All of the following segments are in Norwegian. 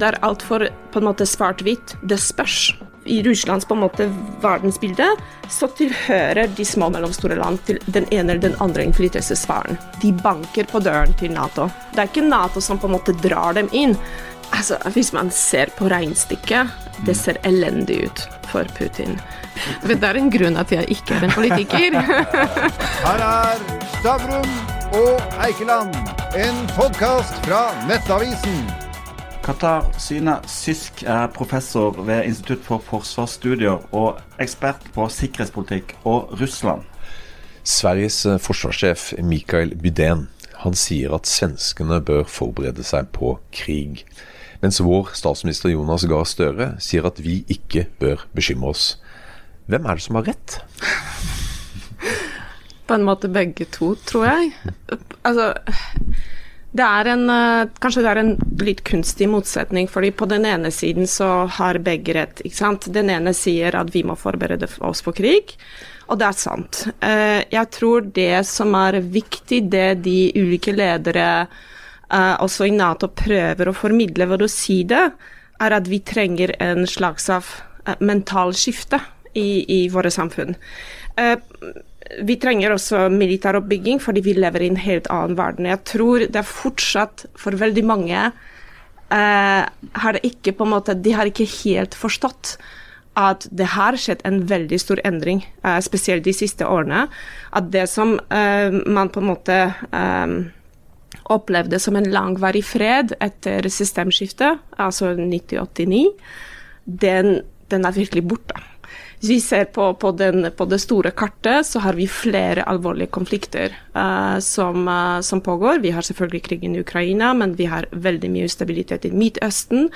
det er altfor på en måte svart-hvitt. Det spørs. I Russlands på en måte verdensbilde så tilhører de små og mellomstore land til den ene eller den andre innflytelsessfæren. De banker på døren til Nato. Det er ikke Nato som på en måte drar dem inn. Altså, Hvis man ser på regnestykket, det ser elendig ut for Putin. Det er en grunn at jeg ikke er en politiker. Her er Stavrum og Eikeland, en podkast fra Nettavisen. Qatar Syne Sysk er professor ved Institutt for forsvarsstudier og ekspert på sikkerhetspolitikk og Russland. Sveriges eh, forsvarssjef Mikael Bydén han sier at svenskene bør forberede seg på krig. Mens vår statsminister Jonas Gahr Støre sier at vi ikke bør bekymre oss. Hvem er det som har rett? På en måte begge to, tror jeg. Altså det er en, eh, kanskje det er en litt kunstig motsetning, fordi på den ene siden så har begge rett. ikke sant? Den ene sier at vi må forberede oss på krig, og det er sant. Eh, jeg tror det som er viktig, det de ulike ledere uh, også i Nato prøver å formidle ved å si det, er at vi trenger en slags av mental skifte i, i våre samfunn. Vi trenger også militær oppbygging fordi vi lever i en helt annen verden. Jeg tror det er fortsatt for veldig mange har ikke på en måte, De har ikke helt forstått at det har skjedd en veldig stor endring, spesielt de siste årene. At det som man på en måte opplevde som en langvarig fred etter systemskiftet, altså 1989, den, den er virkelig borte. Hvis vi ser på, på, den, på, det store kartet, så har vi flere alvorlige konflikter uh, som, uh, som, pågår. Vi har selvfølgelig krigen i Ukraina, men vi har veldig mye ustabilitet i Midtøsten.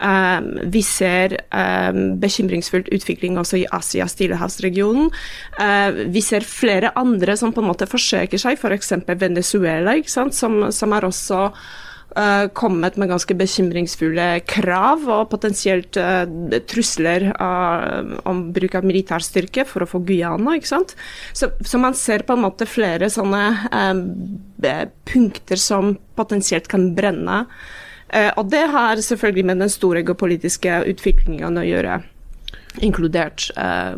Um, vi ser um, bekymringsfull utvikling også i Asia-Stillehavsregionen. Uh, vi ser flere andre som på en måte forsøker seg, f.eks. Venezuela, som, som er også kommet med ganske bekymringsfulle krav og potensielt uh, trusler uh, om bruk av militærstyrke for å få Guyana. ikke sant? Så, så, man ser på en måte flere sånne punkter som potensielt kan brenne. og det har selvfølgelig med den store geopolitiske utviklingen å gjøre inkludert eh,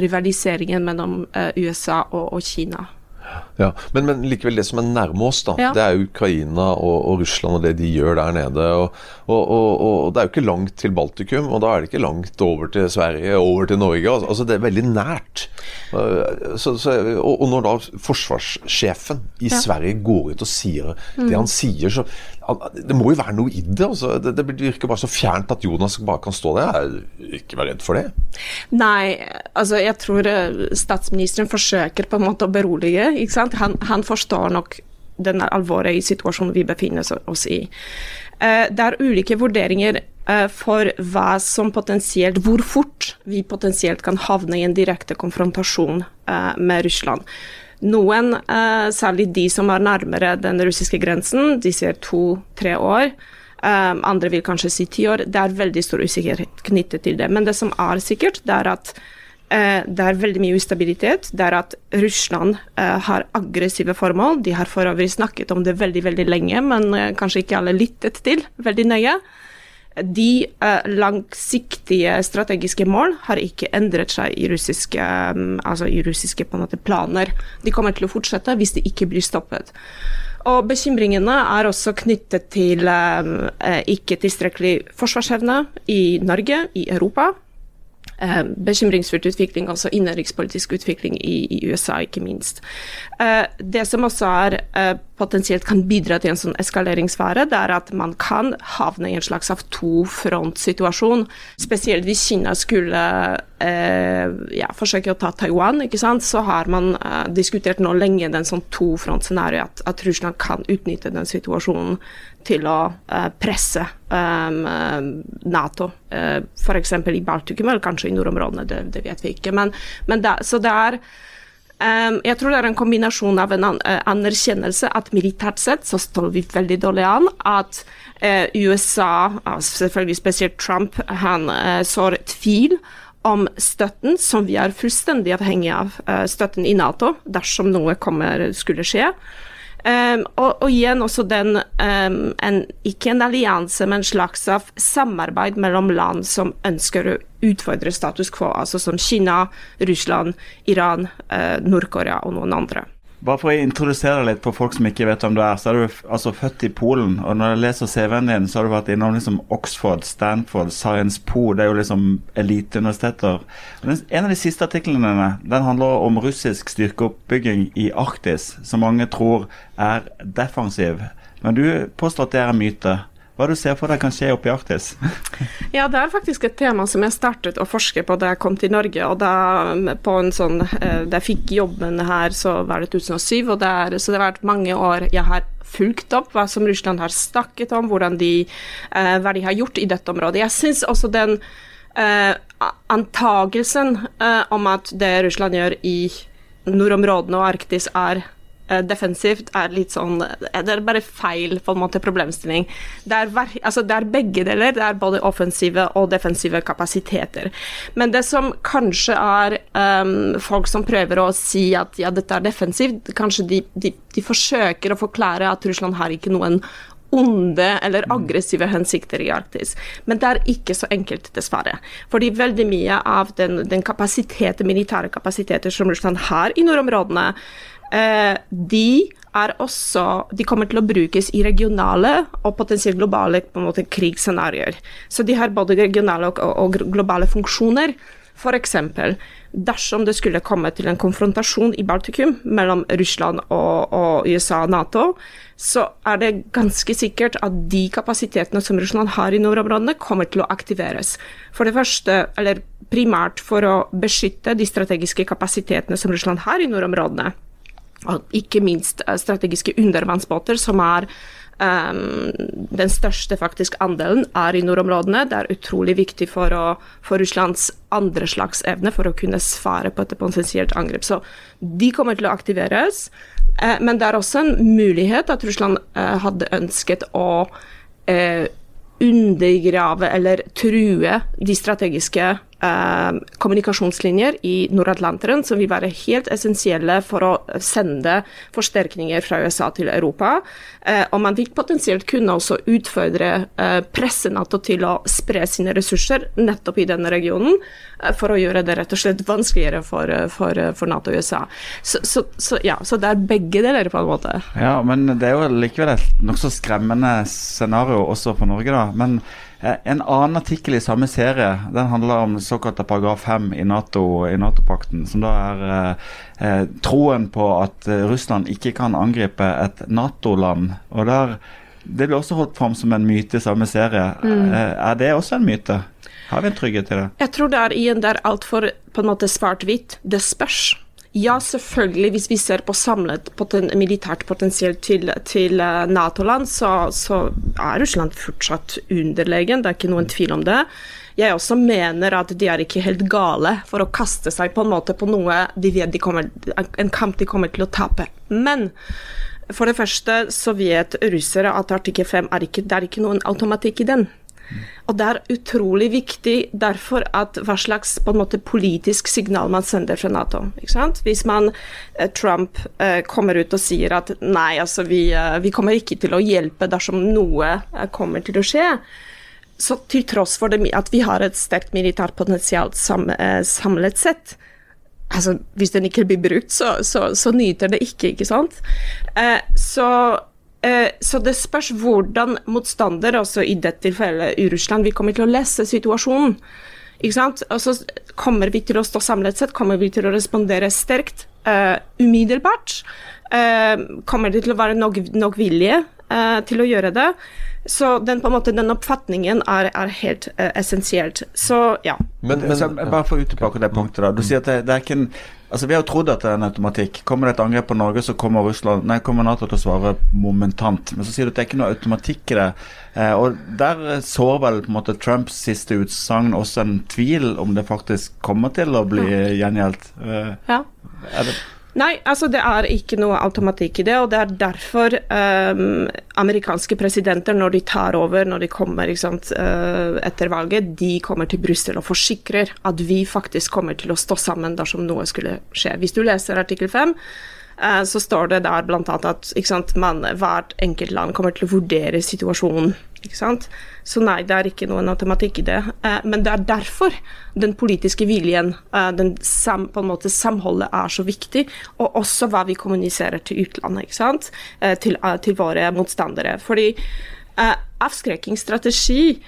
rivaliseringen mellom eh, USA og, og Kina. Ja, men, men, likevel, det som er nærme oss, da, ja. det er Ukraina og, og, Russland og det de gjør der nede. Og, og, og, det er jo ikke langt til Baltikum, og da er det ikke langt over til Sverige, over til Norge. Altså, altså det er veldig nært. Så, så, og, når da forsvarssjefen i ja. Sverige går ut og sier mm. det han sier, så Det må jo være noe i det. Altså. Det, det virker bare så fjernt at Jonas bare kan stå der. Ikke vær redd for det. Nei, altså jeg tror eh, statsministeren forsøker på en måte å berolige ikke sant? Han, han forstår nok den alvoret i situasjonen vi befinner oss i. Uh, det er ulike vurderinger uh, for hva som potensielt, hvor fort vi potensielt kan havne i en direkte konfrontasjon uh, med Russland. Noen, særlig de som er nærmere den russiske grensen, de sier to-tre år. andre vil kanskje si ti år. Det er veldig stor usikkerhet knyttet til det. Men det som er sikkert, det er at Eh, det er veldig mye ustabilitet. Det er at Russland eh, har aggressive formål. De har for øvrig snakket om det veldig veldig lenge, men eh, kanskje ikke alle lyttet til veldig nøye. De langsiktige strategiske mål har ikke endret seg i russiske, altså i russiske måte, planer. De kommer til å fortsette hvis de ikke blir stoppet. Og bekymringene er også knyttet til ikke tilstrekkelig forsvarsevne i Norge, i Europa Eh, bekymringsfull utvikling, altså innenrikspolitisk utvikling i, i, USA, ikke minst. Eh, det som også er eh, potensielt kan bidra til en sånn eskaleringsfare, det er at man kan havne i en slags av to-front-situasjon. Spesielt hvis Kina skulle eh, ja, forsøke å ta Taiwan, ikke sant? så har man eh, diskutert nå lenge den sånn to-front-scenario, at, at Russland kan utnytte den situasjonen til å eh, presse um, Nato, eh, f.eks. i Baltikum, eller kanskje i nordområdene, det, det vet vi ikke. Men, men da, så det er Jeg tror det er en kombinasjon av en an anerkjennelse at militært sett så står vi veldig dårlig an. At uh, USA, selvfølgelig spesielt Trump, han sår tvil om støtten, som vi er fullstendig avhengig av, støtten i Nato, dersom noe kommer, skulle skje. Um, og, og, igjen også den um, en, Ikke en allianse, men en slags av samarbeid mellom land som ønsker å utfordre status quo, altså som Kina, Russland, Iran, uh, Nord-Korea og noen andre. Bare for å introdusere deg litt på folk som ikke vet hvem du er, så er du altså født i Polen. Og når jeg leser CV-en din, så har du vært innom liksom Oxford, Stanford, Science Po. Det er jo liksom eliteuniversiteter. En av de siste artiklene dine den handler om russisk styrkeoppbygging i Arktis, som mange tror er defensiv. Men du påstår at det er en myte. Hva du ser for deg kan skje oppe i Arktis? ja, det er faktisk et tema som jeg startet å forske på da jeg kom til Norge. og da sånn, eh, Da jeg fikk jobben her, så var det 2007. og det Så det har vært mange år jeg har fulgt opp hva som Russland har snakket om, de, eh, hva de har gjort i dette området. Jeg synes også den eh, antagelsen eh, om at det Russland gjør i nordområdene og Arktis er defensivt er litt sånn eh, Det er bare feil på en måte problemstilling. Det er, altså, det er, begge deler. Det er både offensive og defensive kapasiteter. Men det som kanskje er um, folk som prøver å si at ja, dette er defensivt, kanskje de, de, de forsøker å forklare at Russland har ikke noen onde eller aggressive hensikter i Arktis. Men det er ikke så enkelt, dessverre. Fordi veldig mye av den, den kapasiteten, militære kapasiteter som Russland har i nordområdene, Eh, de er også De kommer til å brukes i regionale og potensielt globale på en måte, krigsscenarioer. Så de har både regionale og, og globale funksjoner. F.eks. dersom det skulle komme til en konfrontasjon i Baltikum mellom Russland og, og, USA og Nato, så er det ganske sikkert at de kapasitetene som Russland har i nordområdene, kommer til å aktiveres. For det første, eller primært for å beskytte de strategiske kapasitetene som Russland har i nordområdene ikke minst eh, strategiske undervannsbåter, som er um, den største faktisk andelen er i nordområdene. Det er utrolig viktig for, å, for Russlands andre slags evne for å kunne svare på et potensielt angrep. Så de kommer til å aktiveres. Uh, men det er også en mulighet at Russland uh, hadde ønsket å uh, undergrave eller true de strategiske eh, kommunikasjonslinjer i Nord-Atlanteren som vil være helt essensielle for å sende forsterkninger fra USA til Europa. Eh, og man vil potensielt kunne også utfordre eh, presse Nato til å spre sine ressurser nettopp i denne regionen, eh, for å gjøre det rett og slett vanskeligere for, eh, for, for Nato og USA. Så, så, så, ja, så det er begge deler, på en måte. Ja, men det er jo likevel et nokså skremmende scenario også for Norge, da. Men en annen artikkel i samme serie den handler om såkalte paragraf 5 i Nato-pakten, NATO som da er eh, eh, troen på at eh, Russland ikke kan angripe et Nato-land. og der, Det blir også holdt fram som en myte i samme serie. Mm. Eh, er det også en myte? Har vi en trygghet i det? Jeg tror det er igjen der altfor svart-hvitt. Det spørs. Ja, selvfølgelig. Hvis vi ser på samlet poten militært potensielt til, til uh, Nato-land, så, så, er Russland fortsatt underlegen. Det er ikke noen tvil om det. Jeg også mener at de er ikke helt gale for å kaste seg på en måte på noe de vet de kommer, en kamp de kommer til å tape. Men for det første så vet russere at artikkel 5 er ikke, det er ikke noen automatikk i den. Og det er utrolig viktig derfor at hva slags måte, politisk signal man sender fra Nato. Hvis man, eh, Trump eh, kommer ut og sier at nei, altså vi, eh, vi, kommer ikke til å hjelpe dersom noe kommer til å skje, så til tross for det, at vi har et sterkt militært potensial sam, samlet sett, altså Hvis den ikke blir brukt, så, så, så nyter det ikke, ikke sant. Så så det spørs hvordan motstander, altså i dette tilfellet i Russland, vi kommer til å lese situasjonen. Ikke sant? Og så kommer vi til å stå samlet sett, kommer vi til å respondere sterkt uh, umiddelbart. Uh, kommer det til å være nok, nok vilje uh, til å gjøre det? Så den, på en måte, den oppfatningen er, er helt essensielt. Så ja. Men, men, så, bare for å utdype det punktet. da. Du sier at det, det er ikke en Altså, Vi har jo trodd at det er en automatikk. Kommer det et angrep på Norge, så kommer Russland, nei, kommer Nato til å svare momentant. Men så sier du at det er ikke noe automatikk i det. Eh, og Der sår vel på en måte Trumps siste utsagn også en tvil om det faktisk kommer til å bli gjengjeldt. Eh, ja. Er det Nei, altså det er ikke noe automatikk i det, og det er derfor um, amerikanske presidenter, når de tar over, når de kommer sant, uh, etter valget, de kommer til Brussel og forsikrer at vi faktisk kommer til å stå sammen dersom noe skulle skje. Hvis du leser artikkel 5, eh, så står det der bl.a. at sant, man, hvert enkelt land kommer til å vurdere situasjonen. Så nei, det er ikke noen automatikk i det. Eh, men det er derfor den politiske viljen, eh, den sam, på en måte samholdet, er så viktig. Og også hva vi kommuniserer til utlandet, til, til, våre motstandere. Fordi avskrekkingsstrategi,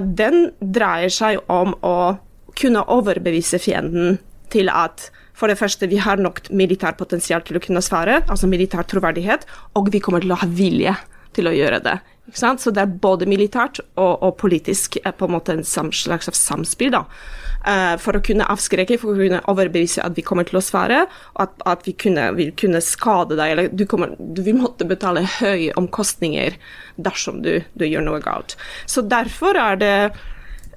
den dreier seg om å kunne overbevise fienden til at for det første, vi har nok militært potensial til å kunne svare, altså militær troverdighet, og vi kommer til å ha vilje til å gjøre det. Så det er både militært og, og politisk eh, på en måte en slags samspill. da. Uh, for å kunne avskrekke, for å kunne overbevise at vi kommer til å svare, og at, at vi kunne, vil kunne skade deg, eller du, kommer, du, vil måtte betale høye omkostninger dersom du, du gjør noe galt. Så derfor er det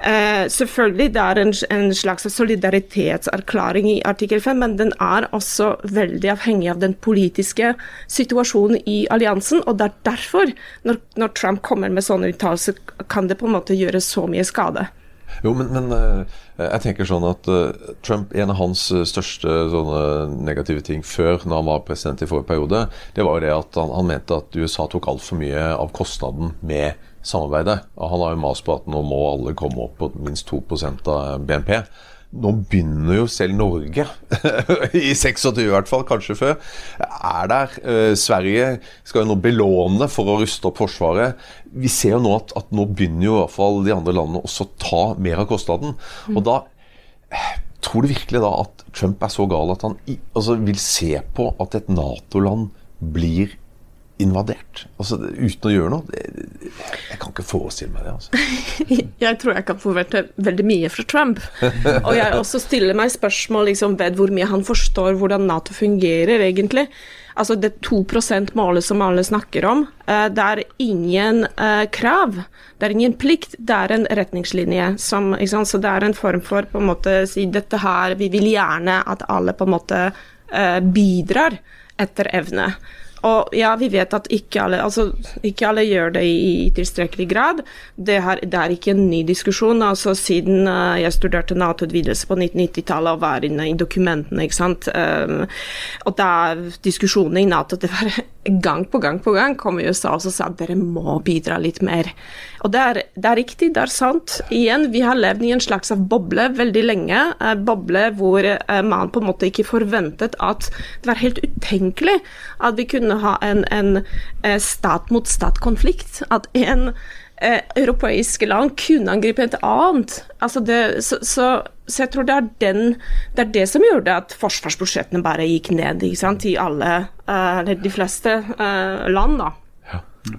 Eh, selvfølgelig det er en, en slags solidaritetserklæring i artikkel 5, men den er også veldig avhengig av den politiske situasjonen i alliansen. og det er derfor, når, når Trump kommer med sånne uttalelser, kan det på en måte gjøre så mye skade. Jo, men, men uh, jeg tenker sånn at uh, Trump, En av hans uh, største sånne negative ting før når han var president i forrige periode, det var jo det at han, han mente at USA tok altfor mye av kostnaden med samarbeidet. Han har jo mast på at nå må alle komme opp på minst 2 av BNP. Nå begynner jo selv Norge, i 26 i hvert fall, kanskje før, er der. Eh, Sverige skal jo nå belåne for å ruste opp Forsvaret. Vi ser jo nå at, at nå begynner jo i hvert fall de andre landene også å ta mer av kostnaden. Mm. Og da Tror du virkelig da at Trump er så gal at han altså, vil se på at et Nato-land blir invadert. Altså, uten å gjøre noe. Jeg kan ikke forestille meg det. Altså. jeg tror jeg kan forvente veldig mye fra Trump. Og jeg også stiller meg spørsmål liksom, ved hvor mye han forstår hvordan Nato fungerer, egentlig. Altså det 2 %-målet som alle snakker om, uh, det er ingen uh, krav. Det er ingen plikt, det er en retningslinje. Som, så det er en form for på en måte si dette her Vi vil gjerne at alle på en måte uh, bidrar etter evne. Og ja, vi vet at ikke alle, altså, ikke alle gjør det i, i tilstrekkelig grad. Det, her, det, er ikke en ny diskusjon. altså Siden uh, jeg studerte Nato-utvidelse på 1990-tallet og var inne i dokumentene, ikke sant. Um, og da diskusjonene i Nato det var gang på gang på gang kom USA og sa at dere må bidra litt mer. Og det er, det er, riktig, det er sant. Igjen, vi har levd i en slags boble veldig lenge. Uh, boble hvor uh, man på en måte ikke forventet at det var helt utenkelig at vi kunne ha en, en eh, stat-mot-stat-konflikt. At en eh, europeiske land kunne angripe et annet. Altså det, så, så, så, jeg tror det er, den, det er det som gjorde at forsvarsbudsjettene bare gikk ned i alle, eller de fleste uh, land. da.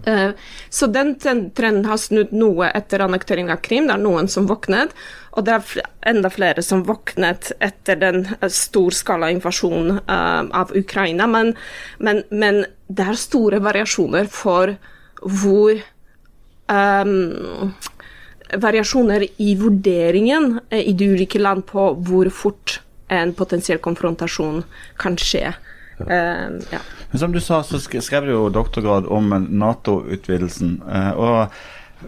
Uh, så den trenden har snudd noe etter annektering av Krim. Det er noen som våknet, og det er enda flere som våknet etter den storskala invasjonen uh, av Ukraina. Men, men, men, det er store variasjoner for hvor um, Variasjoner i vurderingen i de ulike land på hvor fort en potensiell konfrontasjon kan skje. Uh, ja. Som du sa, så skrev du jo doktorgrad om Nato-utvidelsen. Uh, og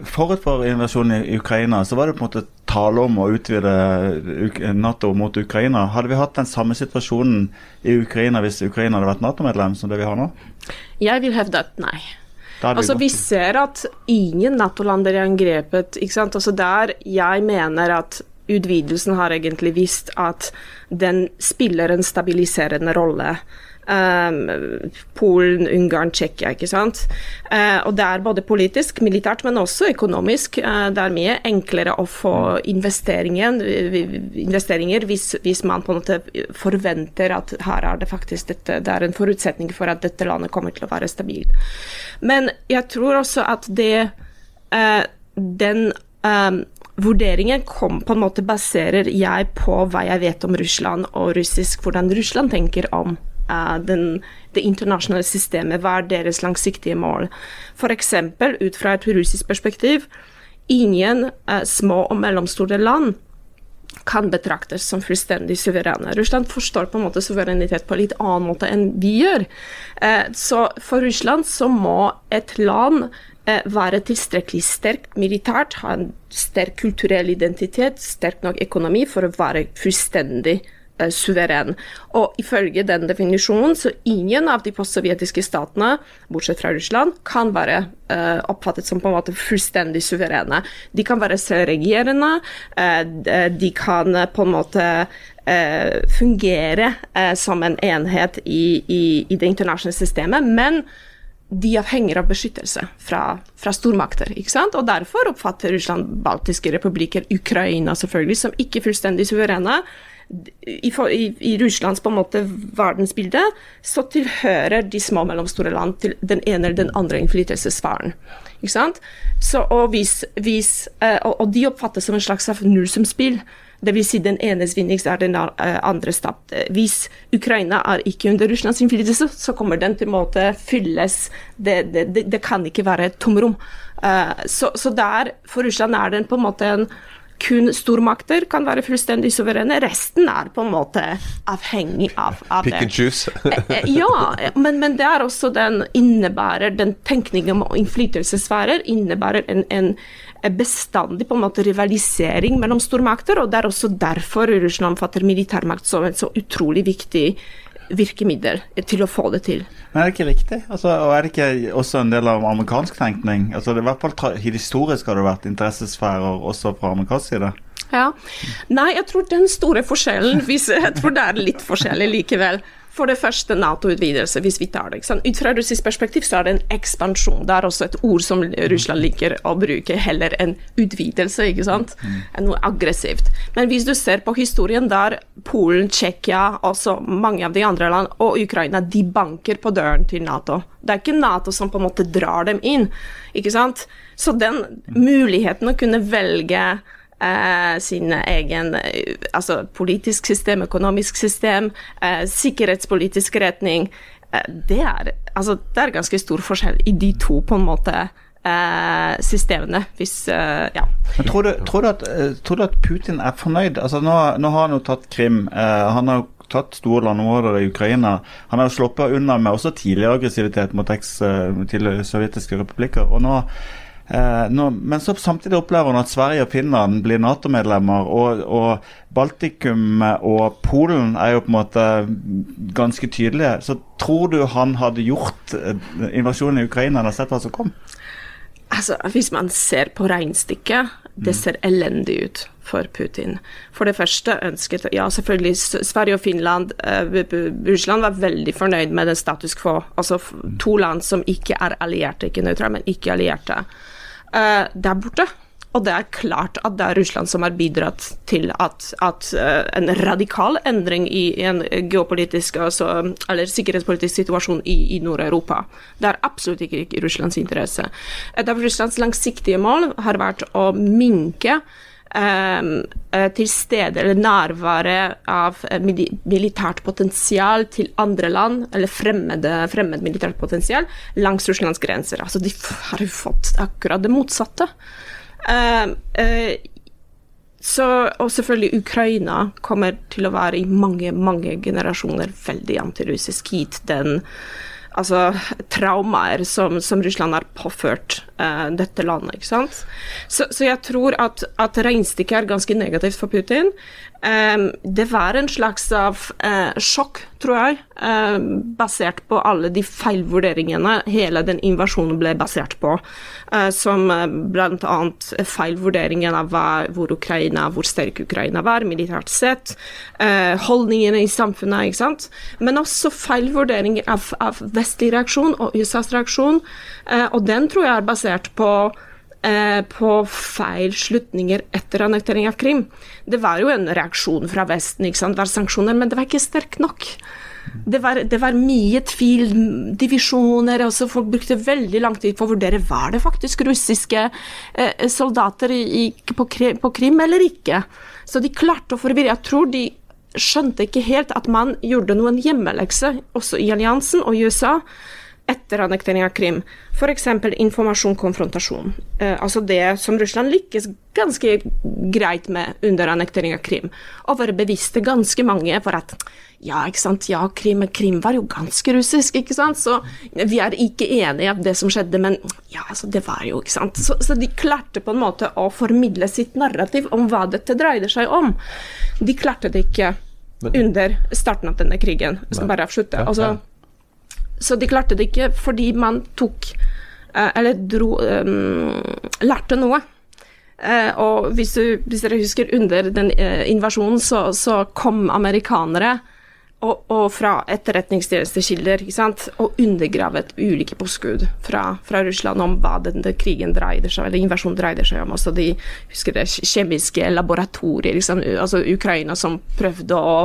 Forut for invasjonen i Ukraina så var det på en måte tale om å utvide Nato mot Ukraina. Hadde vi hatt den samme situasjonen i Ukraina hvis Ukraina hadde vært Nato-medlem som det vi har nå? Jeg vil hevde at nei. Altså, vi ser at ingen Nato-land er angrepet. ikke sant? Altså, Der jeg mener at utvidelsen har egentlig vist at den spiller en stabiliserende rolle. Um, Polen, Ungarn, Tsjekkia, ikke sant. Uh, og det er både politisk, militært, men også økonomisk. Uh, det er mye enklere å få investeringer hvis, hvis, man på en måte forventer at her er det faktisk dette, det er en forutsetning for at dette landet kommer til å være stabilt. Men jeg tror også at det uh, den um, vurderingen kom på en måte baserer jeg på hva jeg vet om Russland og russisk, hvordan Russland tenker om den, det internasjonale systemet, hva er deres langsiktige mål. F.eks. ut fra et russisk perspektiv, ingen eh, små og mellomstore land kan betraktes som fullstendig suverene. Russland forstår på en måte suverenitet på en litt annen måte enn vi gjør. Eh, så for Russland så må et land være tilstrekkelig sterkt militært, ha en sterk kulturell identitet, sterk nok økonomi for å være fullstendig eh, suveren. Og ifølge den definisjonen så ingen av de postsovjetiske statene, bortsett fra Russland, kan være uh, oppfattet som på en måte fullstendig suverene. De kan være selvregjerende, uh, de kan på en måte fungere som en enhet i, i, i det internasjonale systemet, men de avhenger av beskyttelse fra, fra, stormakter. ikke sant? Og Derfor oppfatter Russland baltiske republikker, Ukraina selvfølgelig, som ikke fullstendig suverene. I, i, i Russlands på en måte verdensbilde så tilhører de små og mellomstore land til den ene eller den andre innflytelsessfæren. Så, eh, og, og de oppfattes som en slags nullsumspill. Dvs. Si den enes vinningst er den eh, andre tapt. Hvis Ukraina er ikke under Russlands innflytelse, så kommer den til en måte fylles. Det, det, det, det kan ikke være et tomrom. Uh, så, så der, for Russland er den på en måte en kun stormakter kan være fullstendig suverene. Resten er på en måte avhengig av, av Pick and choose. Eh, ja, men, men, det er også den innebærer Den tenkningen om innflytelsessfærer innebærer en, en bestandig på en måte rivalisering mellom stormakter, og det er også derfor Russland fatter militærmakt som et så utrolig viktig virkemiddel til å få det til. Men er det ikke riktig? Altså, og Er det ikke også en del av amerikansk tenkning? Altså, det i hvert fall Historisk har det vært interessesfærer også fra amerikansk side? Ja. Nei, jeg tror den store forskjellen Jeg tror det er litt forskjellig likevel. For det første Nato-utvidelse, hvis vi tar det. Ut fra russisk perspektiv så er det en ekspansjon. Det er også et ord som Russland liker å bruke, heller enn utvidelse, ikke sant. enn Noe aggressivt. Men hvis du ser på historien der Polen, Tsjekkia, også mange av de andre land, og Ukraina, de banker på døren til Nato. Det er ikke Nato som på en måte drar dem inn, ikke sant. Så den muligheten å kunne velge eh, sin egen eh, altså politisk system, økonomisk system, eh, sikkerhetspolitisk retning. Eh, det, er, altså, det er ganske stor forskjell i de to, på en måte. Eh, systemene, hvis eh, Ja. Men tror du, tror, du at, tror du, at, Putin er fornøyd? Altså, nå, nå har han jo tatt Krim. han har jo tatt store landområder i Ukraina. Han har sluppet unna med også tidligere aggressivitet mot eks, tidligere sovjetiske republikker. og nå Eh, nå, men så samtidig opplever hun at Sverige og Finland blir Nato-medlemmer. Og, og, Baltikum og Polen er jo på en måte ganske tydelige. Så tror du han hadde gjort eh, invasjonen i Ukraina eller sett hva som kom? Altså, Hvis man ser på regnestykket, det mm. ser elendig ut for Putin. For det første ønsket Ja, selvfølgelig, Sverige og Finland uh, Russland var veldig fornøyd med den status quo. Altså to land som ikke er allierte, ikke nøytrale, men ikke allierte uh, der borte. Og det er klart at det er Russland som har bidratt til at, at uh, en radikal endring i, en geopolitisk altså, eller sikkerhetspolitisk situasjon i, i Nord-Europa. Det er absolutt ikke i Russlands interesse. Et av Russlands langsiktige mål har vært å minke til stede eller nærvære av militært potensial til andre land, eller fremmede, fremmed militært potensial, langs Russlands grenser. Altså, de har jo fått akkurat det motsatte. Uh, uh, så, og selvfølgelig Ukraina kommer til å være i mange, mange generasjoner veldig antirussisk hit. Den altså, traumaer som, som, Russland har påført uh, dette landet. ikke sant? Så, så jeg tror at, at regnestykket er ganske negativt for Putin. Um, det var en slags av uh, sjokk, tror jeg, uh, basert på alle de feilvurderingene hele den invasjonen ble basert på. Uh, som bl.a. feilvurderingen av hvor Ukraina, hvor sterk Ukraina var militært sett. holdningene i samfunnet, ikke sant. Men også feilvurderinger av, av vestlig reaksjon og USAs reaksjon. og den tror jeg er basert på Eh, på feil slutninger etter annektering av Krim. Det var jo en reaksjon fra Vesten, ikke sant? det var sanksjoner, men det var ikke sterk nok. Det var, det var mye tvil, divisjoner, altså folk brukte veldig lang tid på å vurdere var det faktisk russiske eh, soldater i, på, på, Krim eller ikke. Så de klarte å forvirre. Jeg tror de skjønte ikke helt at man gjorde noen hjemmelekse, også i alliansen og i USA etter annektering av Krim. F.eks. informasjon, konfrontasjon. Eh, altså det som Russland lykkes ganske greit med under annektering av Krim. Å være bevisste ganske mange for at ja, ikke sant, ja, Krim, Krim var jo ganske russisk, ikke sant, så vi er ikke enige av det som skjedde, men ja, altså, det var jo, ikke sant. Så, så de klarte på en måte å formidle sitt narrativ om hva dette dreide seg om. De klarte det ikke Men, under starten av denne krigen. Jeg skal bare avslutte. Altså, så de klarte det ikke fordi man tok eh, Eller dro um, Lærte noe. Uh, og hvis, du, hvis, dere husker, under den invasjonen så, så kom amerikanere og, og fra etterretningstjenestekilder, og undergravet ulike påskudd fra, fra, Russland om hva denne krigen dreide seg, eller invasjonen dreide seg om. Altså de husker det, kjemiske laboratorier, liksom, altså Ukraina som prøvde å,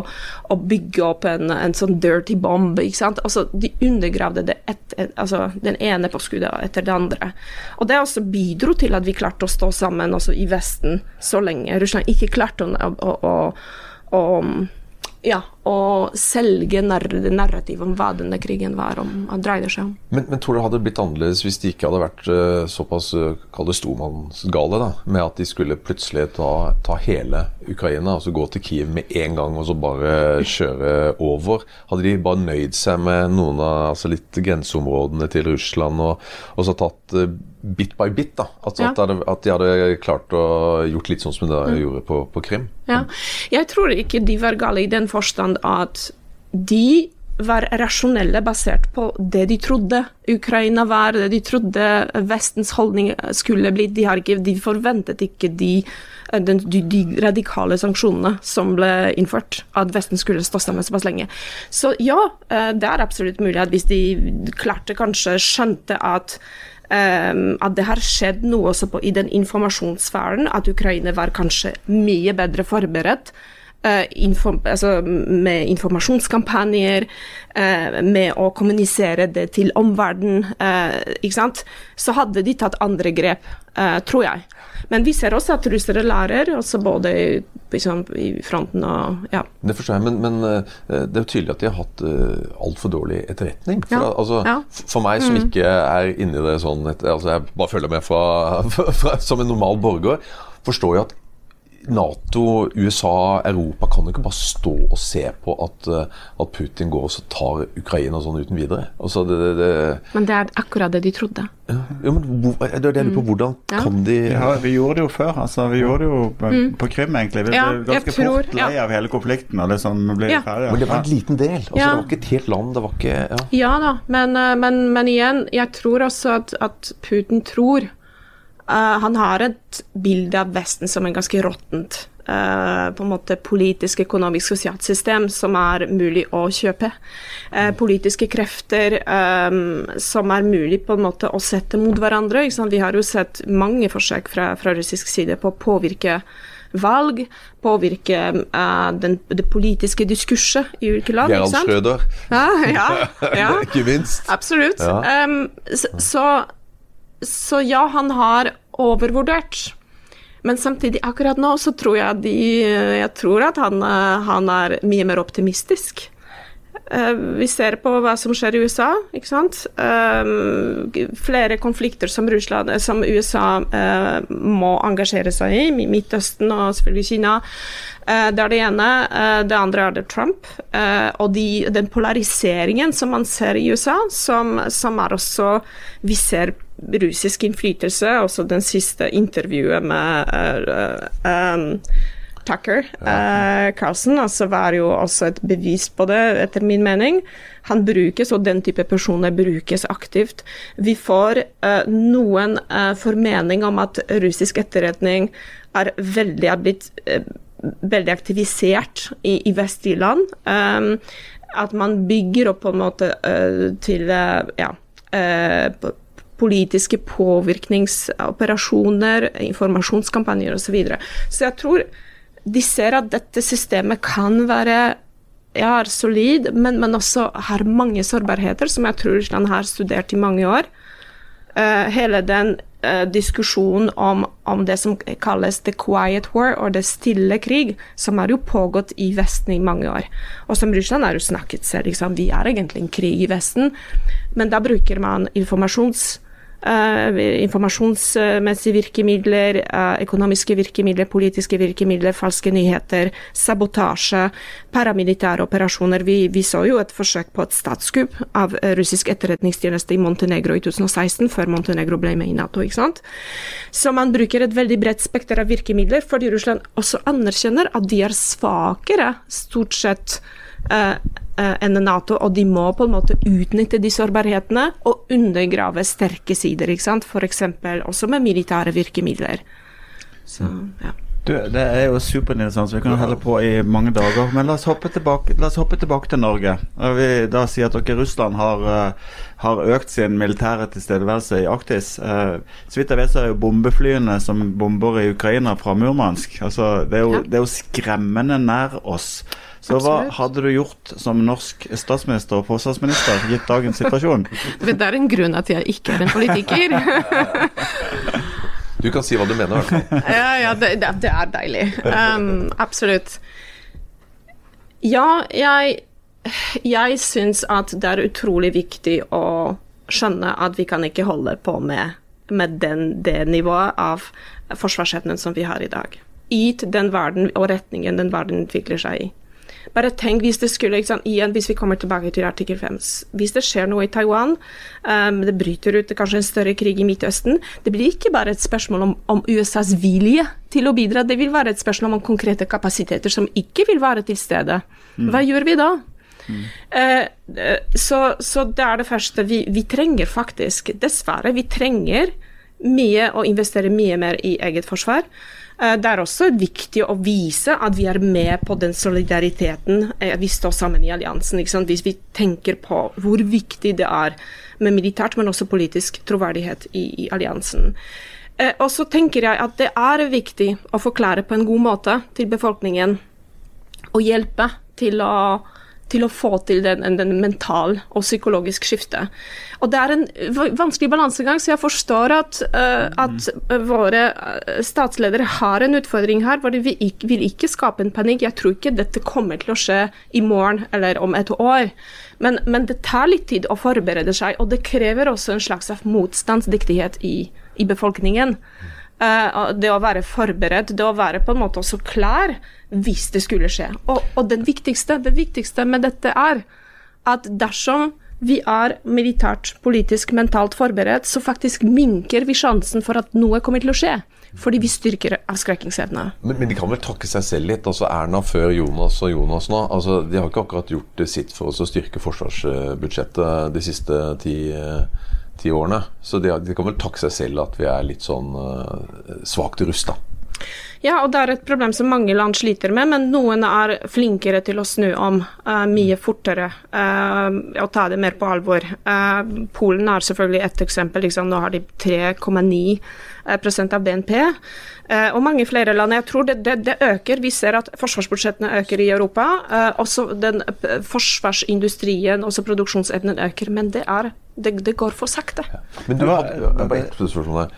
å bygge opp en, en, sånn dirty bomb. Altså, de undergravde det et, et, altså, den ene påskuddet etter det andre. Og det også bidro til at vi klarte å stå sammen også i Vesten så lenge. Russland ikke klarte å, å, å, ja, og selge narrativet om hva denne krigen var om, dreide seg om. Men, men, tror du det hadde blitt annerledes hvis de ikke hadde vært uh, såpass uh, stormannsgale, da, med at de skulle plutselig ta, ta, hele Ukraina, altså gå til Kiev med en gang og så bare kjøre over? Hadde de bare nøyd seg med noen av altså litt grenseområdene til Russland og, og så tatt uh, bit by bit. da, altså ja. at, at, de hadde klart å gjort litt sånn som de mm. gjorde på, på, Krim. Ja. Jeg tror ikke de var gale i den forstand at de var rasjonelle basert på det de trodde Ukraina var, det de trodde Vestens holdning skulle bli. De, ikke, de forventet ikke de, de, de, radikale sanksjonene som ble innført, at Vesten skulle stå sammen såpass lenge. Så ja, eh, det er absolutt mulig at hvis de klarte, kanskje skjønte at Um, at det har skjedd noe også på, i den informasjonssfæren, at Ukraina var kanskje mye bedre forberedt. Uh, inform, altså med informasjonskampanjer, uh, med å kommunisere det til omverdenen, uh, så hadde de tatt andre grep, tror jeg. Men vi ser også at russere lærer, også både liksom, i fronten og ja. Det forstår jeg, men, men, eh, det er jo tydelig at de har hatt altfor dårlig etterretning. For, ja. altså, ja. for meg som mm. ikke er inni det sånn altså Jeg bare følger med fra, fra, som en normal borger, forstår jo at Nato, USA, Europa kan jo ikke bare stå og se på at, eh, at Putin går og tar Ukraina sånn uten videre. Altså det, det, det... Men det er akkurat det de trodde. Ja, ja men Det er det jeg på. Mm. Hvordan ja. kan de ja, Vi gjorde det jo før. altså Vi gjorde det jo på, mm. på Krim, egentlig. Vi ble ganske tror, fort lei av hele konflikten. og liksom ble ferdig. Men det var en liten del. altså Det var ikke et helt land. det var ikke... Ja, da, men, eh, men, men, igjen, jeg tror også at, at Putin tror han har et bilde av Vesten som en ganske råttent uh, på en måte politisk, økonomisk, sosialt system som er mulig å kjøpe. Uh, politiske krefter um, som er mulig på en måte å sette mot hverandre. Vi har jo sett mange forsøk fra, fra russisk side på å påvirke valg, påvirke uh, den, det politiske diskurset i ulike land. Gerhard Schrøder. Ja, ja, ja. Ikke minst. Absolutt. Ja. Um, så, så så ja, han har overvurdert. Men samtidig, akkurat nå, så tror jeg, de, jeg tror at han, han, er mye mer optimistisk. Eh, vi ser på hva som skjer i USA, ikke sant. Eh, flere konflikter som, Russland, som USA eh, må engasjere seg i, Midtøsten og selvfølgelig Kina. Det er det ene. Det andre er det Trump. Og de, den polariseringen som man ser i USA, som, som er også Vi ser russisk innflytelse. Også den siste intervjuet med uh, um, Tucker uh, Carlsen altså var jo også et bevis på det, etter min mening. Han brukes, og den type personer brukes aktivt. Vi får uh, noen uh, formening om at russisk etterretning er veldig er blitt veldig aktivisert i, i vestlige land. Um, at man bygger opp på en måte til ja, politiske påvirkningsoperasjoner, informasjonskampanjer osv. Så, videre. så jeg tror de ser at dette systemet kan være ja, solid, men, men, også har mange sårbarheter, som jeg tror Russland har studert i mange år. Uh, hele den uh, diskusjonen om, om, det som kalles the quiet war, og det stille krig, som har jo pågått i Vesten i mange år. Og som Russland har jo snakket selv, liksom, vi er egentlig en krig i Vesten, men da bruker man informasjons informasjonsmessige virkemidler, økonomiske virkemidler, politiske virkemidler, falske nyheter, sabotasje, paramilitære operasjoner. Vi, vi, så jo et forsøk på et statskupp av russisk etterretningstjeneste i Montenegro i 2016, før Montenegro ble med i Nato. ikke sant? Så man bruker et veldig bredt spekter av virkemidler, fordi Russland også anerkjenner at de er svakere, stort sett. Uh, Eh, enn Nato, og de må på en måte utnytte de sårbarhetene og undergrave sterke sider, ikke sant? f.eks. også med militære virkemidler. Så, ja. Du, det er jo superinteressant, så vi kan holde på i mange dager. Men la oss hoppe tilbake, oss hoppe tilbake til Norge. Og vi da sier at dere Russland har, uh, har, økt sin militære tilstedeværelse i Arktis. Uh, så vidt jeg vet, så er jo bombeflyene som bomber i Ukraina fra Murmansk altså, det, er jo, det er jo skremmende nær oss. Så hva hadde du gjort som norsk statsminister og forsvarsminister gitt dagens situasjon? Det er en grunn at jeg ikke er en politiker. du kan si hva du mener, i. Ja, ja, det, det er deilig. Um, absolutt. Ja, jeg, jeg syns at det er utrolig viktig å skjønne at vi kan ikke holde på med, med den, det nivået av forsvarsevnen som vi har i dag. Gitt den verden og retningen den verden utvikler seg i. Bare tenk hvis det skulle, sant, igjen, hvis vi kommer tilbake til artikkel 5 Hvis det skjer noe i Taiwan, um, det bryter ut kanskje en større krig i Midtøsten, det blir ikke bare et spørsmål om, om, USAs vilje til å bidra, det vil være et spørsmål om konkrete kapasiteter som ikke vil være til stede. Mm. Hva gjør vi da? Mm. Uh, så, så, det er det første. Vi, vi trenger faktisk, dessverre, vi trenger mye å investere mye mer i eget forsvar. Eh, det er også viktig å vise at vi er med på den solidariteten eh, vi står sammen i alliansen. Hvis vi tenker på hvor viktig det er med militært, men også politisk troverdighet i, i alliansen. Eh, og så tenker jeg at det er viktig å forklare på en god måte til befolkningen og hjelpe til å til å få til den, den mental og psykologisk skifte. Og Det er en vanskelig balansegang, så jeg forstår at, uh, at våre eh, statsledere har en utfordring her, hvor de vil ikke, vil ikke skape en panikk. Jeg tror ikke dette kommer til å skje i morgen eller om et år. Men, men det tar litt tid å forberede seg, og det krever også en slags motstandsdyktighet i, i befolkningen. Uh, det å være forberedt, det å være på en måte også klar hvis det skulle skje. Og, og det, viktigste, det viktigste med dette er at dersom vi er militært, politisk, mentalt forberedt, så faktisk minker vi sjansen for at noe kommer til å skje. Fordi vi styrker avskrekkingsevna. Men, men, de kan vel takke seg selv litt? altså Erna før Jonas og Jonas nå. altså De har ikke akkurat gjort sitt for å styrke forsvarsbudsjettet de siste ti årene ti årene. Så de, de, kan vel takke seg selv at vi er litt sånn uh, svakt rusta. Ja, og det er et problem som mange land sliter med, men noen er flinkere til å snu om uh, mye fortere uh, og ta det mer på alvor. Polen er selvfølgelig et eksempel. Liksom, nå har de 3,9 av BNP. Og mange flere land. Jeg tror det, det, det, øker. Vi ser at forsvarsbudsjettene øker i Europa. Også den forsvarsindustrien, også produksjonsevnen øker. Men det er det, det, går for sakte. Ja. Men du, hadde.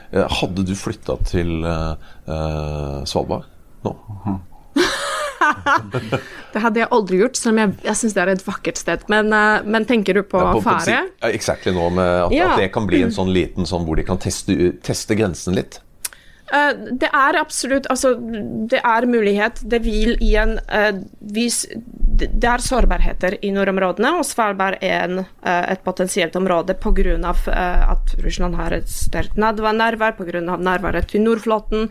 Hadde du flytta til uh, Svalbard nå? Det hadde jeg aldri gjort, selv om jeg, jeg syns det er et vakkert sted. Men, uh, men tenker du på, ja, på fare? Ja, exactly nå, med at, ja. at, det kan bli en sånn liten sånn hvor de kan teste, teste grensen litt? Uh, det er absolutt Altså, det er mulighet. Det vil igjen uh, vis, det er sårbarheter i nordområdene, og Svalbard er en, uh, et potensielt område pga. Uh, at Russland har et sterkt nærvær, pga. nærværet til Nordflåten,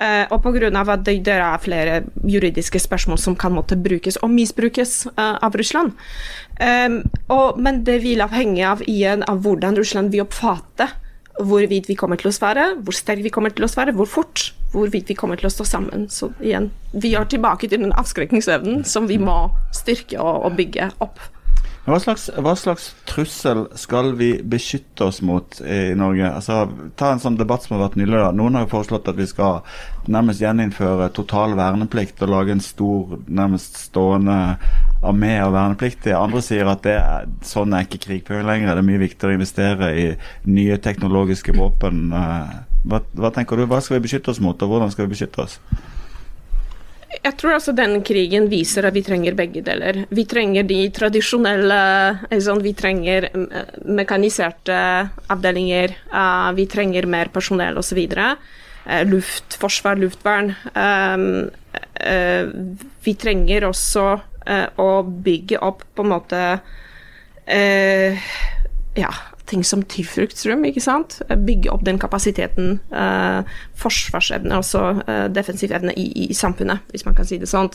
uh, og pga. at det, det, er flere juridiske spørsmål som kan måtte brukes og misbrukes av Russland. Og, men det vil avhenge av, igjen, av hvordan Russland vil oppfatte hvorvidt vi kommer til å svare, hvor sterkt vi kommer til å svare, hvor fort, hvorvidt vi kommer til å stå sammen. Så igjen, vi er tilbake til den avskrekkingsevnen som vi må styrke og, og bygge opp. Hva slags, hva slags, trussel skal vi beskytte oss mot i Norge? Altså, ta en sånn debatt som har vært nylig. da. Noen har jo foreslått at vi skal nærmest gjeninnføre total verneplikt og lage en stor, nærmest stående armé av vernepliktige. Andre sier at det er, sånn er ikke krigføring lenger. Det er mye viktigere å investere i nye teknologiske våpen. Eh, hva, hva tenker du? Hva skal vi beskytte oss mot, og hvordan skal vi beskytte oss? Jeg tror altså den krigen viser at vi trenger begge deler. Vi trenger de tradisjonelle sånn, Vi trenger mekaniserte avdelinger, uh, vi trenger mer personell osv. Luft, forsvar, luftvern. Uh, vi trenger også å bygge opp på en måte ja, ting som tilfluktsrom, ikke sant. Bygge opp den kapasiteten, eh, forsvarsevne, altså eh, defensiv evne i, i, samfunnet, hvis man kan si det sånn.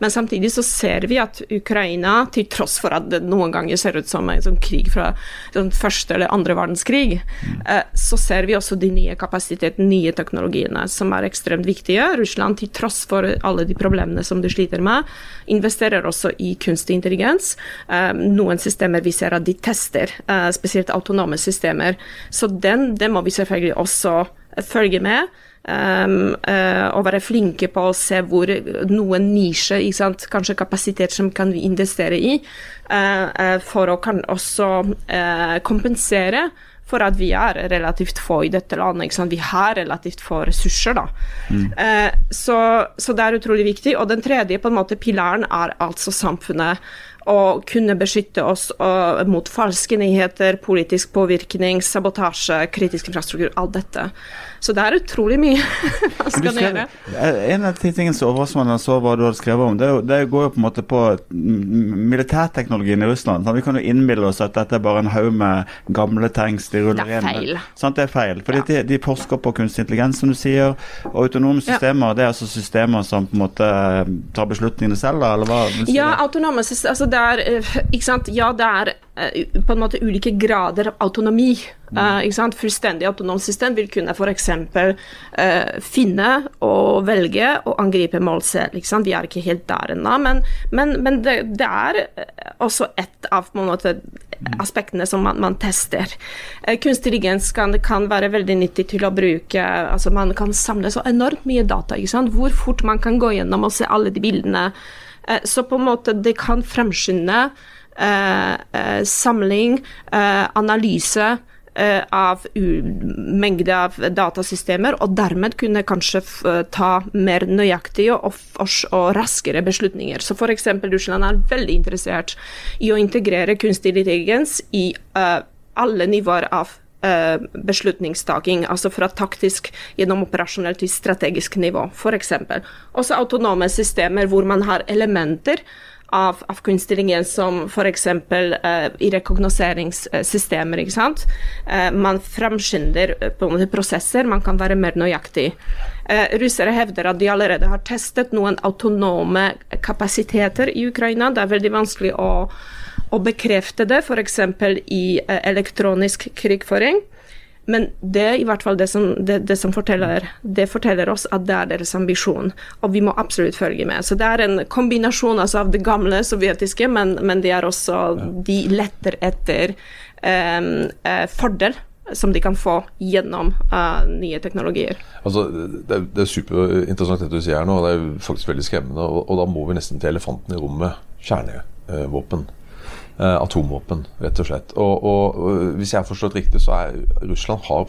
Men samtidig så ser vi at Ukraina, til tross for at det noen ganger ser ut som en sånn krig fra sånn første eller andre verdenskrig, eh, så ser vi også de nye kapasitetene, nye teknologiene, som er ekstremt viktige. Russland, til tross for alle de problemene som de sliter med, investerer også i kunstig intelligens. Eh, noen systemer vi ser at de tester, spesielt autonome systemer. Så den, det må vi selvfølgelig også følge med. Um, uh, og være flinke på å se hvor noen nisjer, kanskje kapasitet som kan vi investere i, uh, uh, for å kan også kompensere for at vi er relativt få i dette landet. Vi har relativt få ressurser, da. Mm. Så, så, det er utrolig viktig. Og den tredje på en måte pilaren er altså samfunnet å kunne beskytte oss mot falske nyheter, politisk påvirkning, sabotasje, kritisk infrastruktur, alt dette. Så det er utrolig mye man skal gjøre. En av de tingene som overrasker meg når jeg så hva du hadde skrevet om, det, det, går jo på en måte på militærteknologien i Russland. Vi kan jo innbille oss at dette er bare en haug med gamle tanks de ruller inn. Det er feil. Sant, det er feil. Fordi ja. de, de, forsker på kunstig intelligens, som du sier. Og autonome systemer, ja. det er altså systemer som på en måte tar beslutningene selv, eller hva? Ja, autonome systemer. Altså det er, eh, ikke sant? Ja, det er Eh, på en måte ulike grader av autonomi. Uh, Fullstendig autonomt system vil kunne f.eks. Uh, eh, finne og velge å angripe mål selv. Vi er ikke helt der ennå, men, men, men det, det, er også et av måte, aspektene som man, man tester. Uh, kunstig intelligens kan, kan, være veldig nyttig til å bruke altså Man kan samle så enormt mye data. Hvor fort man kan gå gjennom og se alle de bildene. Så på en måte det kan fremskynde Eh, eh, samling, eh, analyse av mengde av datasystemer, og dermed kunne kanskje ta mer nøyaktige og, og, raskere beslutninger. Så f.eks. Russland er veldig interessert i å integrere kunstig intelligens i uh, alle nivåer av beslutningstaking, altså fra taktisk gjennom operasjonelt til strategisk nivå, f.eks. Også autonome systemer hvor man har elementer av, av kunstig som f.eks. Uh, i rekognoseringssystemer. ikke sant? Uh, man fremskynder uh, på en prosesser, man kan være mer nøyaktig. Uh, russere hevder at de allerede har testet noen autonome kapasiteter i Ukraina. Det er veldig vanskelig å, å bekrefte det, f.eks. i elektronisk krigføring. Men det er i hvert fall det som, det, det som forteller, det forteller oss at det er deres ambisjon, og vi må absolutt følge med. Så det er en kombinasjon altså, av det gamle sovjetiske, men, men de er også De letter etter um, fordel som de kan få gjennom uh, nye teknologier. Altså, det, er, det er superinteressant det du sier her nå, det er faktisk veldig skremmende. Og, og da må vi nesten til elefanten i rommet kjernevåpen. Eh, atomvåpen, rett og slett. Og, og, og, hvis jeg har forstått riktig, så er Russland har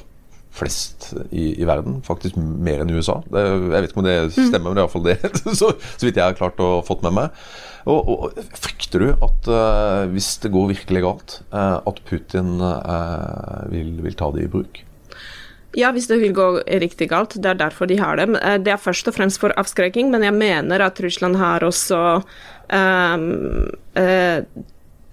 flest i, i verden. Faktisk mer enn USA. Det, jeg vet ikke om det stemmer, men det er iallfall det. så, så vidt jeg har klart å fått med meg. Og, og Frykter du at uh, hvis det går virkelig galt, uh, at Putin uh, vil, vil, ta det i bruk? Ja, hvis det vil gå riktig galt. Det er derfor de har dem. Det er først og fremst for avskrekking, men jeg mener at Russland har også um,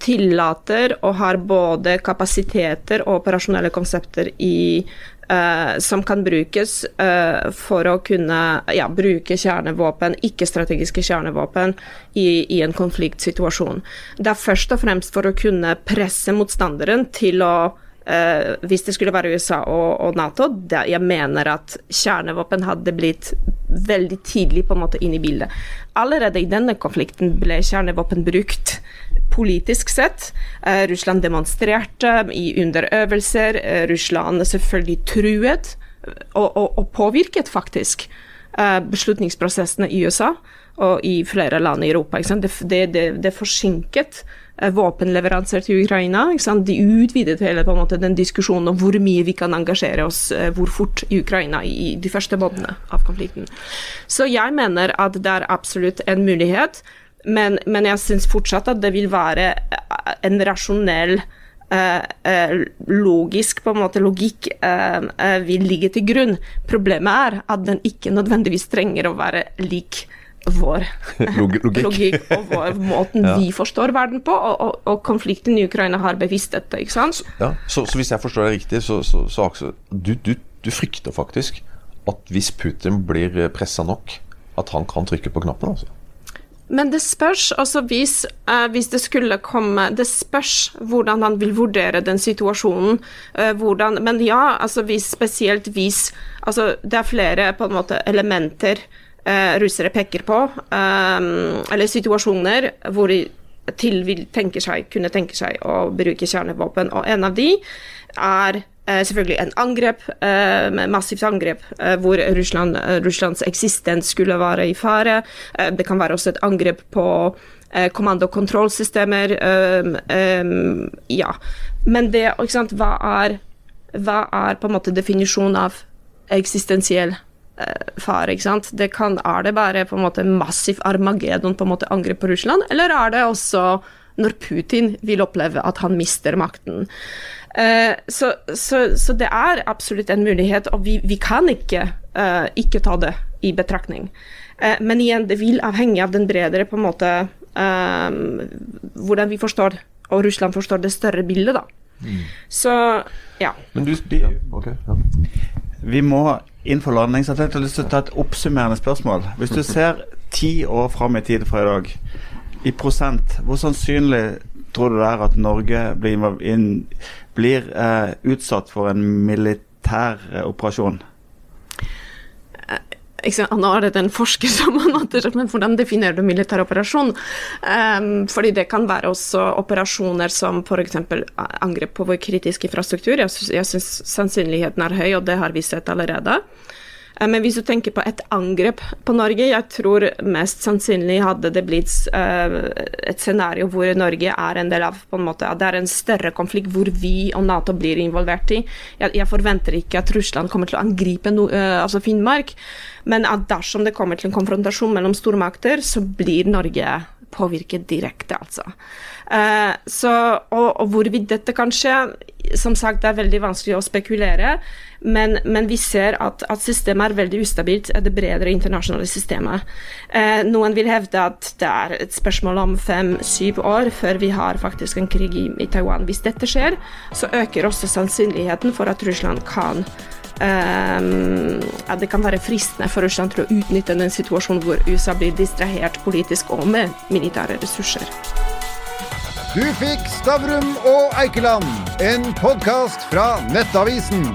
tillater og har både kapasiteter og operasjonelle konsepter i, uh, som kan brukes uh, for å kunne ja, bruke kjernevåpen, ikke-strategiske kjernevåpen, i, i, en konfliktsituasjon. Det er først og fremst for å kunne presse motstanderen til å Uh, hvis det skulle være USA og, og Nato, det, jeg mener at kjernevåpen hadde blitt veldig tidlig på en måte inn i bildet. Allerede i denne konflikten ble kjernevåpen brukt politisk sett. Eh, Russland demonstrerte i underøvelser. Eh, Russland selvfølgelig truet og, og, og påvirket faktisk eh, beslutningsprosessene i USA og i flere land i Europa. Det, det, det, forsinket våpenleveranser til Ukraina. De utvidet hele måte den diskusjonen om hvor mye vi kan engasjere oss hvor fort i Ukraina i de første månedene av konflikten. Så jeg mener at det er absolutt en mulighet, men, men jeg syns fortsatt at det vil være en rasjonell Eh, eh, logisk på en måte logikk eh, vil ligge til grunn. Problemet er at den ikke nødvendigvis trenger å være lik vår logikk og vår måten ja. vi forstår verden på, og, og, og, konflikten i Ukraina har bevisst dette. ikke sant? Ja, så, så hvis jeg forstår deg riktig, så, så, så du, du, du, frykter faktisk at hvis Putin blir pressa nok, at han kan trykke på knappen? altså? Men det spørs altså hvis, uh, hvis, det skulle komme Det spørs hvordan han vil vurdere den situasjonen. Uh, hvordan, men ja, altså hvis, spesielt hvis altså Det er flere på en måte elementer uh, russere peker på, eller situasjoner hvor de til vil tenke seg, kunne tenke seg å bruke kjernevåpen. Og en av de er selvfølgelig en angrep, eh, massivt angrep, eh, hvor Russland, Russlands eksistens skulle være i fare. det kan være også et angrep på kommando- og kontrollsystemer. ja. Men det, hva er, hva er på en måte definisjonen av eksistensiell fare. ikke sant? Det kan, er det bare på en måte massiv armageddon, på en måte angrep på Russland, eller er det også når Putin vil oppleve at han mister makten? Eh, så, så, så, det er absolutt en mulighet, og vi, vi kan ikke, uh, ikke ta det i betraktning. Uh, men igjen, det vil avhenge av den bredere på en måte hvordan vi forstår, og Russland forstår det større bildet, da. Mm. Så ja. Men du, de, okay, ja. Vi må inn for landing, så jeg har lyst til å ta et oppsummerende spørsmål. Hvis du ser ti år fram i tid fra i dag, i prosent, hvor sannsynlig tror du det er at Norge blir inn blir eh, utsatt for en militær eh, operasjon? Eh, nå er det en forsker som men hvordan definerer du militær operasjon? Um, fordi det kan være også operasjoner som f.eks. angrep på vår kritiske infrastruktur. Jeg, jeg syns sannsynligheten er høy, og det har vi sett allerede. Eh, men hvis du tenker på et angrep på Norge, jeg tror mest sannsynlig hadde det blitt uh, et scenario hvor Norge er en del av på en måte, at Det er en større konflikt hvor vi og Nato blir involvert i. Jeg, forventer ikke at Russland kommer til å angripe no, uh, altså Finnmark, men at dersom det kommer til en konfrontasjon mellom stormakter, så blir Norge påvirket direkte, altså. Eh, så, og, og hvorvidt dette kan skje, som sagt, det er veldig vanskelig å spekulere. Men, men vi ser at, at, systemet er veldig ustabilt, det bredere internasjonale systemet. Eh, noen vil hevde at det er et spørsmål om fem-syv år før vi har faktisk en krig i, i, Taiwan. Hvis dette skjer, så øker også sannsynligheten for at Russland kan Um, at det kan være fristende for Russland til å utnytte den situasjonen hvor USA blir distrahert politisk og med militære ressurser. Du fikk Stavrum og Eikeland, en podkast fra Nettavisen.